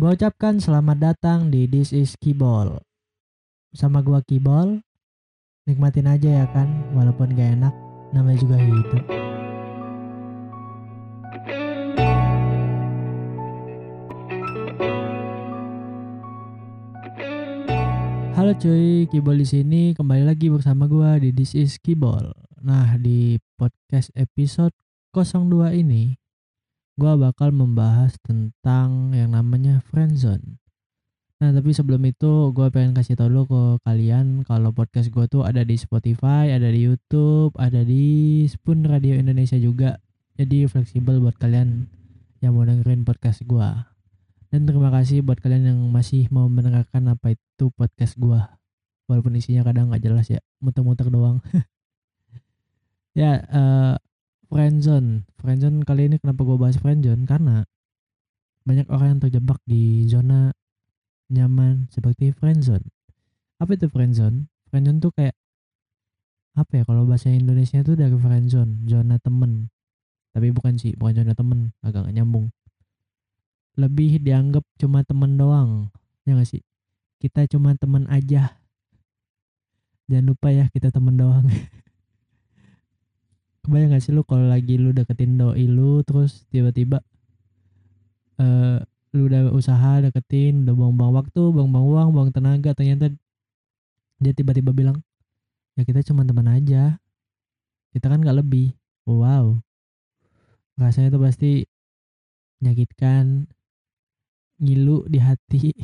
Gua ucapkan selamat datang di This is Kibol. Sama gua Kibol. Nikmatin aja ya kan, walaupun gak enak, namanya juga hidup. Halo cuy, Kibol di sini kembali lagi bersama gua di This is Kibol. Nah, di podcast episode 02 ini gua bakal membahas tentang yang namanya friendzone. Nah, tapi sebelum itu gua pengen kasih tau dulu ke kalian kalau podcast gua tuh ada di Spotify, ada di YouTube, ada di Spoon Radio Indonesia juga. Jadi fleksibel buat kalian yang mau dengerin podcast gua. Dan terima kasih buat kalian yang masih mau mendengarkan apa itu podcast gua. Walaupun isinya kadang nggak jelas ya, muter-muter doang. ya, eh friendzone. Friendzone kali ini kenapa gua bahas friendzone? Karena banyak orang yang terjebak di zona nyaman seperti friendzone. Apa itu friendzone? Friendzone tuh kayak apa ya kalau bahasa Indonesia itu dari friendzone, zona temen. Tapi bukan sih, bukan zona temen, agak gak nyambung lebih dianggap cuma temen doang ya gak sih kita cuma temen aja jangan lupa ya kita temen doang kebayang gak sih lu kalau lagi lu deketin doi lu terus tiba-tiba eh lu udah usaha deketin udah buang-buang waktu buang-buang uang buang tenaga ternyata dia tiba-tiba bilang ya kita cuma teman aja. Kita kan nggak lebih. Wow. Rasanya itu pasti menyakitkan ngilu di hati.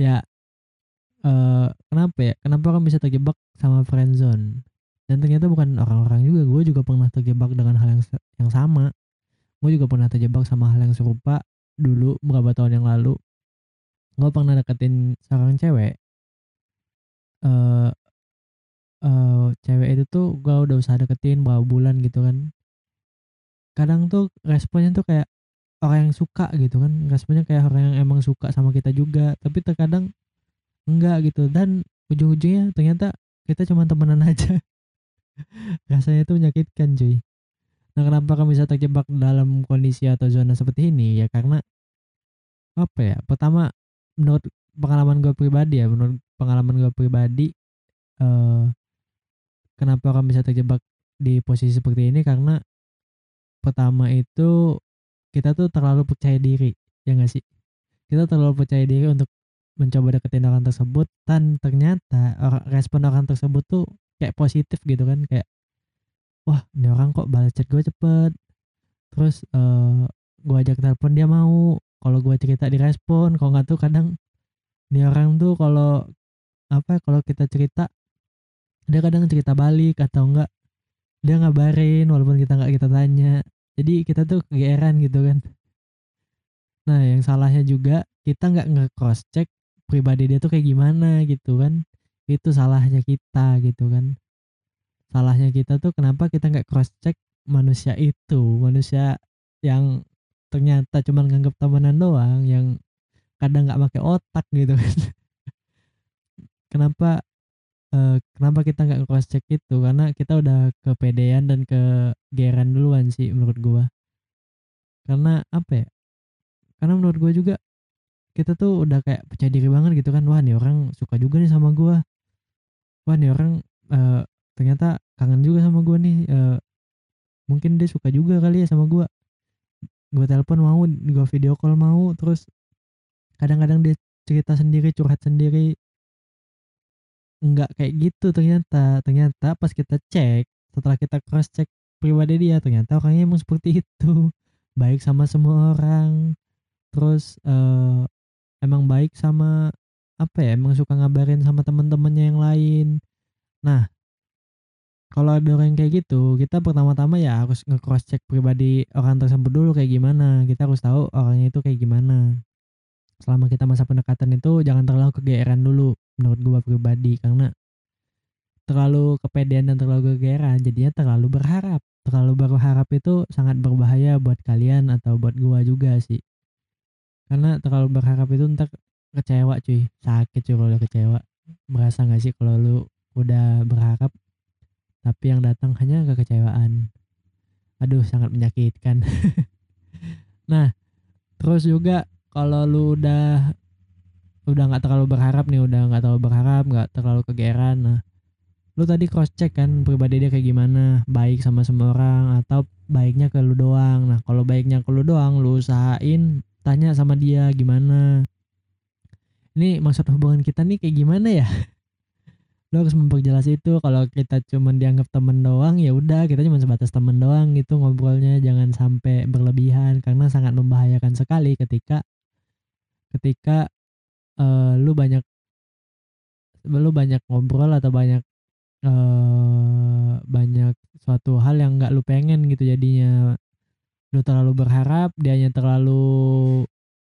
Ya eh kenapa ya? Kenapa orang bisa terjebak sama friendzone dan ternyata bukan orang-orang juga. Gue juga pernah terjebak dengan hal yang yang sama. Gue juga pernah terjebak sama hal yang serupa dulu beberapa tahun yang lalu. Gue pernah deketin seorang cewek. Eh uh, cewek itu tuh gue udah usaha deketin berapa bulan gitu kan. Kadang tuh responnya tuh kayak orang yang suka gitu kan. Responnya kayak orang yang emang suka sama kita juga. Tapi terkadang enggak gitu. Dan ujung-ujungnya ternyata kita cuma temenan aja rasanya itu menyakitkan cuy. Nah kenapa kamu bisa terjebak dalam kondisi atau zona seperti ini? Ya karena apa ya pertama menurut pengalaman gue pribadi ya menurut pengalaman gue pribadi eh kenapa kamu bisa terjebak di posisi seperti ini? Karena pertama itu kita tuh terlalu percaya diri ya gak sih? Kita terlalu percaya diri untuk mencoba deketin orang tersebut dan ternyata respon orang tersebut tuh kayak positif gitu kan kayak wah ini orang kok balas chat gue cepet. Terus uh, gue ajak telepon dia mau. Kalau gue cerita direspon kalau nggak tuh kadang ini orang tuh kalau apa kalau kita cerita dia kadang cerita balik atau enggak dia ngabarin walaupun kita nggak kita tanya. Jadi kita tuh kegeeran gitu kan. Nah yang salahnya juga kita nggak nge-cross check pribadi dia tuh kayak gimana gitu kan itu salahnya kita gitu kan. Salahnya kita tuh kenapa kita nggak cross check manusia itu manusia yang ternyata cuma nganggap temenan doang yang kadang nggak pakai otak gitu kan. Kenapa uh, kenapa kita nggak cross check itu? Karena kita udah kepedean dan kegeran duluan sih menurut gua. Karena apa ya? Karena menurut gua juga kita tuh udah kayak percaya diri banget gitu kan. Wah nih orang suka juga nih sama gua wah nih orang uh, ternyata kangen juga sama gua nih uh, mungkin dia suka juga kali ya sama gua. Gua telepon mau gua video call mau terus kadang-kadang dia cerita sendiri curhat sendiri. Enggak kayak gitu ternyata ternyata pas kita cek setelah kita cross check pribadi dia ternyata orangnya emang seperti itu. Baik sama semua orang terus uh, emang baik sama apa ya emang suka ngabarin sama teman-temannya yang lain. Nah kalau ada orang kayak gitu kita pertama-tama ya harus nge-cross check pribadi orang tersebut dulu kayak gimana. Kita harus tahu orangnya itu kayak gimana. Selama kita masa pendekatan itu jangan terlalu kegeeran dulu menurut gua pribadi. Karena terlalu kepedean dan terlalu kegeeran jadinya terlalu berharap. Terlalu berharap itu sangat berbahaya buat kalian atau buat gua juga sih. Karena terlalu berharap itu ntar kecewa cuy. Sakit cuy kalau kecewa. Merasa gak sih kalau lu udah berharap tapi yang datang hanya kekecewaan? Aduh sangat menyakitkan. Nah terus juga kalau lu udah udah nggak terlalu berharap nih udah nggak terlalu berharap nggak terlalu kegeran nah lu tadi cross check kan pribadi dia kayak gimana? Baik sama semua orang atau baiknya ke lu doang? Nah kalau baiknya ke lu doang lu usahain tanya sama dia gimana ini maksud hubungan kita nih kayak gimana ya? Lo harus memperjelas itu. Kalau kita cuman dianggap temen doang ya udah kita cuma sebatas temen doang gitu ngobrolnya. Jangan sampai berlebihan karena sangat membahayakan sekali ketika ketika uh, lu banyak lu banyak ngobrol atau banyak uh, banyak suatu hal yang nggak lu pengen gitu jadinya. Lu terlalu berharap dianya terlalu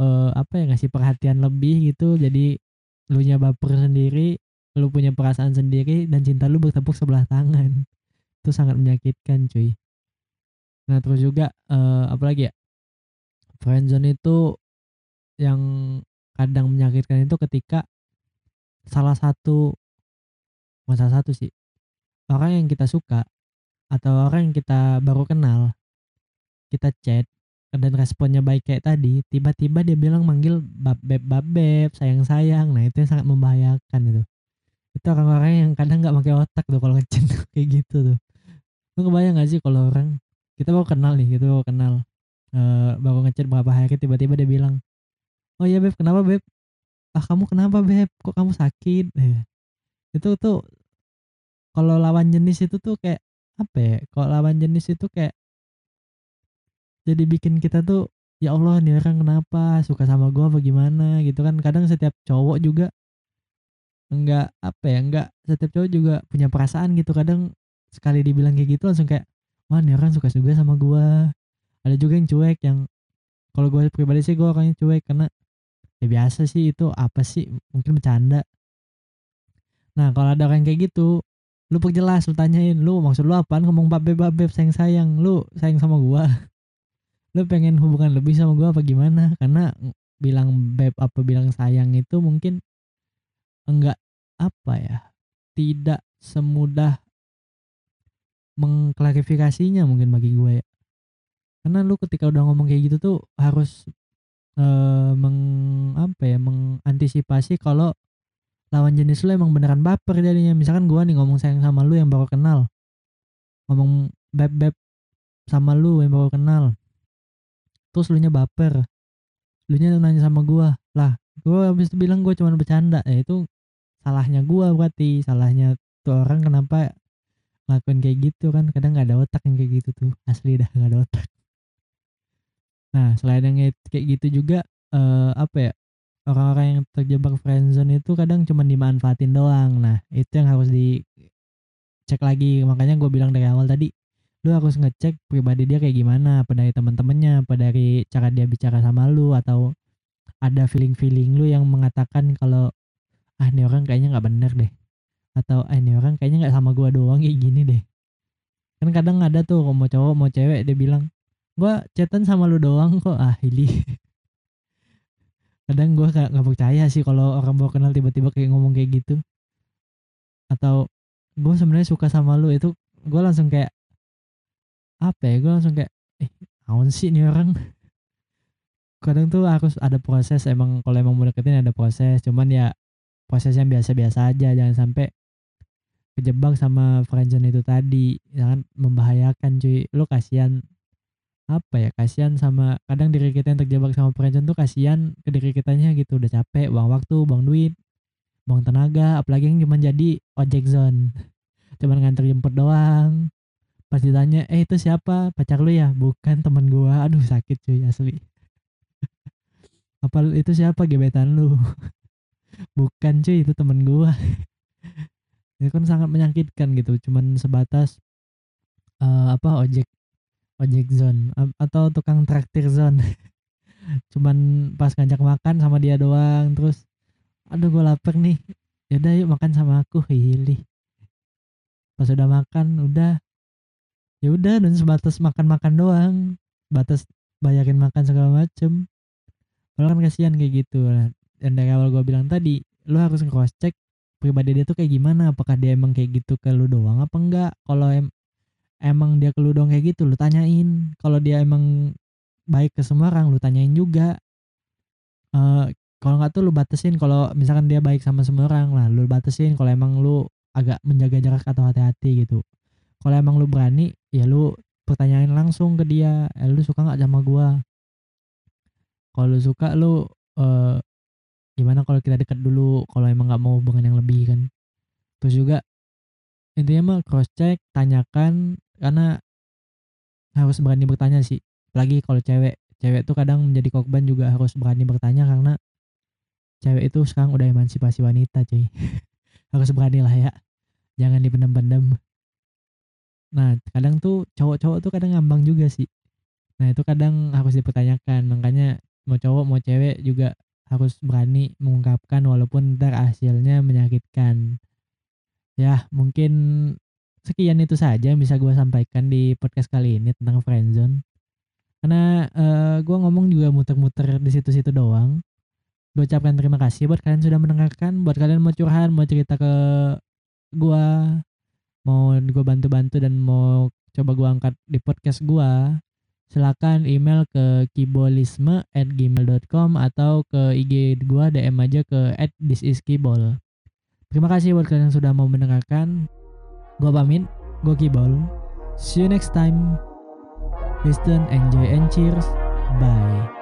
uh, apa ya ngasih perhatian lebih gitu. Jadi lu nya baper sendiri lu punya perasaan sendiri dan cinta lu bertepuk sebelah tangan. Itu sangat menyakitkan cuy. Nah terus juga uh, apa lagi ya friendzone itu yang kadang menyakitkan itu ketika salah satu masa satu sih orang yang kita suka atau orang yang kita baru kenal kita chat dan responnya baik kayak tadi tiba-tiba dia bilang manggil bab beb bab beb sayang sayang nah itu yang sangat membahayakan itu itu orang-orang yang kadang nggak pakai otak tuh kalau ngechat kayak gitu tuh. Lu kebayang gak sih kalau orang kita baru kenal nih kita baru kenal uh, baru ngechat berapa hari tiba-tiba dia bilang oh iya beb kenapa beb? Ah kamu kenapa beb? Kok kamu sakit? Eh, itu tuh kalau lawan jenis itu tuh kayak apa ya kalau lawan jenis itu kayak jadi bikin kita tuh ya Allah nih orang kenapa? Suka sama gue apa gimana? Gitu kan. Kadang setiap cowok juga enggak apa ya enggak setiap cowok juga punya perasaan gitu. Kadang sekali dibilang kayak gitu langsung kayak wah nih orang suka juga sama gua. Ada juga yang cuek yang kalau gue pribadi sih gue orangnya cuek karena ya biasa sih itu apa sih? Mungkin bercanda. Nah kalau ada orang kayak gitu lu perjelas lu tanyain lu maksud lu apaan ngomong babe babe sayang sayang lu sayang sama gua lu pengen hubungan lebih sama gua apa gimana? Karena bilang beb apa bilang sayang itu mungkin enggak apa ya tidak semudah mengklarifikasinya mungkin bagi gue ya. Karena lu ketika udah ngomong kayak gitu tuh harus uh, meng apa ya mengantisipasi kalau lawan jenis lu emang beneran baper jadinya. Misalkan gue nih ngomong sayang sama lu yang baru kenal ngomong beb beb sama lu yang baru kenal terus lu nya baper. Lu nya nanya sama gue lah gue habis itu bilang gue cuma bercanda. Ya itu salahnya gua berarti. Salahnya tuh orang kenapa ngelakuin kayak gitu kan. Kadang nggak ada otak yang kayak gitu tuh. Asli dah nggak ada otak. Nah selain yang kayak gitu juga uh, apa ya orang-orang yang terjebak friendzone itu kadang cuma dimanfaatin doang. Nah itu yang harus dicek lagi. Makanya gue bilang dari awal tadi lu harus ngecek pribadi dia kayak gimana apa dari teman-temannya apa dari cara dia bicara sama lu atau ada feeling-feeling lu yang mengatakan kalau ah ini orang kayaknya nggak bener deh atau ah ini orang kayaknya nggak sama gua doang kayak gini deh. Kan kadang ada tuh mau cowok mau cewek dia bilang gua chatan sama lu doang kok ah ini kadang gua gak, gak percaya sih kalau orang baru kenal tiba-tiba kayak ngomong kayak gitu. Atau gue sebenarnya suka sama lu itu gue langsung kayak apa ya gue langsung kayak eh naon sih nih orang? Kadang tuh harus ada proses emang kalau emang mau deketin ada proses cuman ya prosesnya biasa-biasa aja jangan sampai kejebak sama friendzone itu tadi jangan membahayakan cuy. Lo kasihan apa ya kasihan sama kadang diri kita yang terjebak sama friendzone tuh kasihan ke diri kitanya gitu. Udah capek buang waktu buang duit buang tenaga apalagi yang cuma jadi ojek zone. Cuman nganter jemput doang pas ditanya eh itu siapa? Pacar lu ya? Bukan teman gua. Aduh sakit cuy asli. Apa itu siapa? Gebetan lu. Bukan cuy itu temen gua. Itu kan sangat menyakitkan gitu cuman sebatas uh, apa ojek ojek zone atau tukang traktir zone. Cuman pas ngajak makan sama dia doang terus aduh gue lapar nih. Yaudah yuk makan sama aku. Hili pas udah makan udah ya udah dan sebatas makan-makan doang. Batas bayarin makan segala macem. Kalau kan kasihan kayak gitu. Dan dari awal gue bilang tadi lu harus cross check pribadi dia tuh kayak gimana. Apakah dia emang kayak gitu ke lu doang apa enggak? Kalau em emang dia ke lu doang kayak gitu lu tanyain. Kalau dia emang baik ke semua orang lu tanyain juga. Uh, kalau nggak tuh lu batasin. Kalau misalkan dia baik sama semua orang lah lu batasin. Kalau emang lu agak menjaga jarak atau hati-hati gitu kalau emang lu berani ya lu pertanyain langsung ke dia eh, lu suka nggak sama gua? Kalau lu suka lu uh, gimana kalau kita dekat dulu kalau emang nggak mau hubungan yang lebih kan? Terus juga intinya mah cross check tanyakan karena harus berani bertanya sih. Lagi kalau cewek cewek tuh kadang menjadi korban juga harus berani bertanya karena cewek itu sekarang udah emansipasi wanita cuy. Harus berani lah ya jangan dipendam-pendam nah kadang tuh cowok-cowok tuh kadang ngambang juga sih. Nah itu kadang harus dipertanyakan. Makanya mau cowok mau cewek juga harus berani mengungkapkan walaupun ntar hasilnya menyakitkan. Ya mungkin sekian itu saja yang bisa gue sampaikan di podcast kali ini tentang friendzone. Karena uh, eh, gue ngomong juga muter-muter di situ-situ doang. Gue ucapkan terima kasih buat kalian sudah mendengarkan buat kalian mau curhat mau cerita ke gue mau gue bantu-bantu dan mau coba gue angkat di podcast gue silakan email ke kibolisme at gmail.com atau ke IG gue DM aja ke at thisiskibol terima kasih buat kalian yang sudah mau mendengarkan gue pamit gue kibol see you next time Listen, enjoy, and cheers. Bye.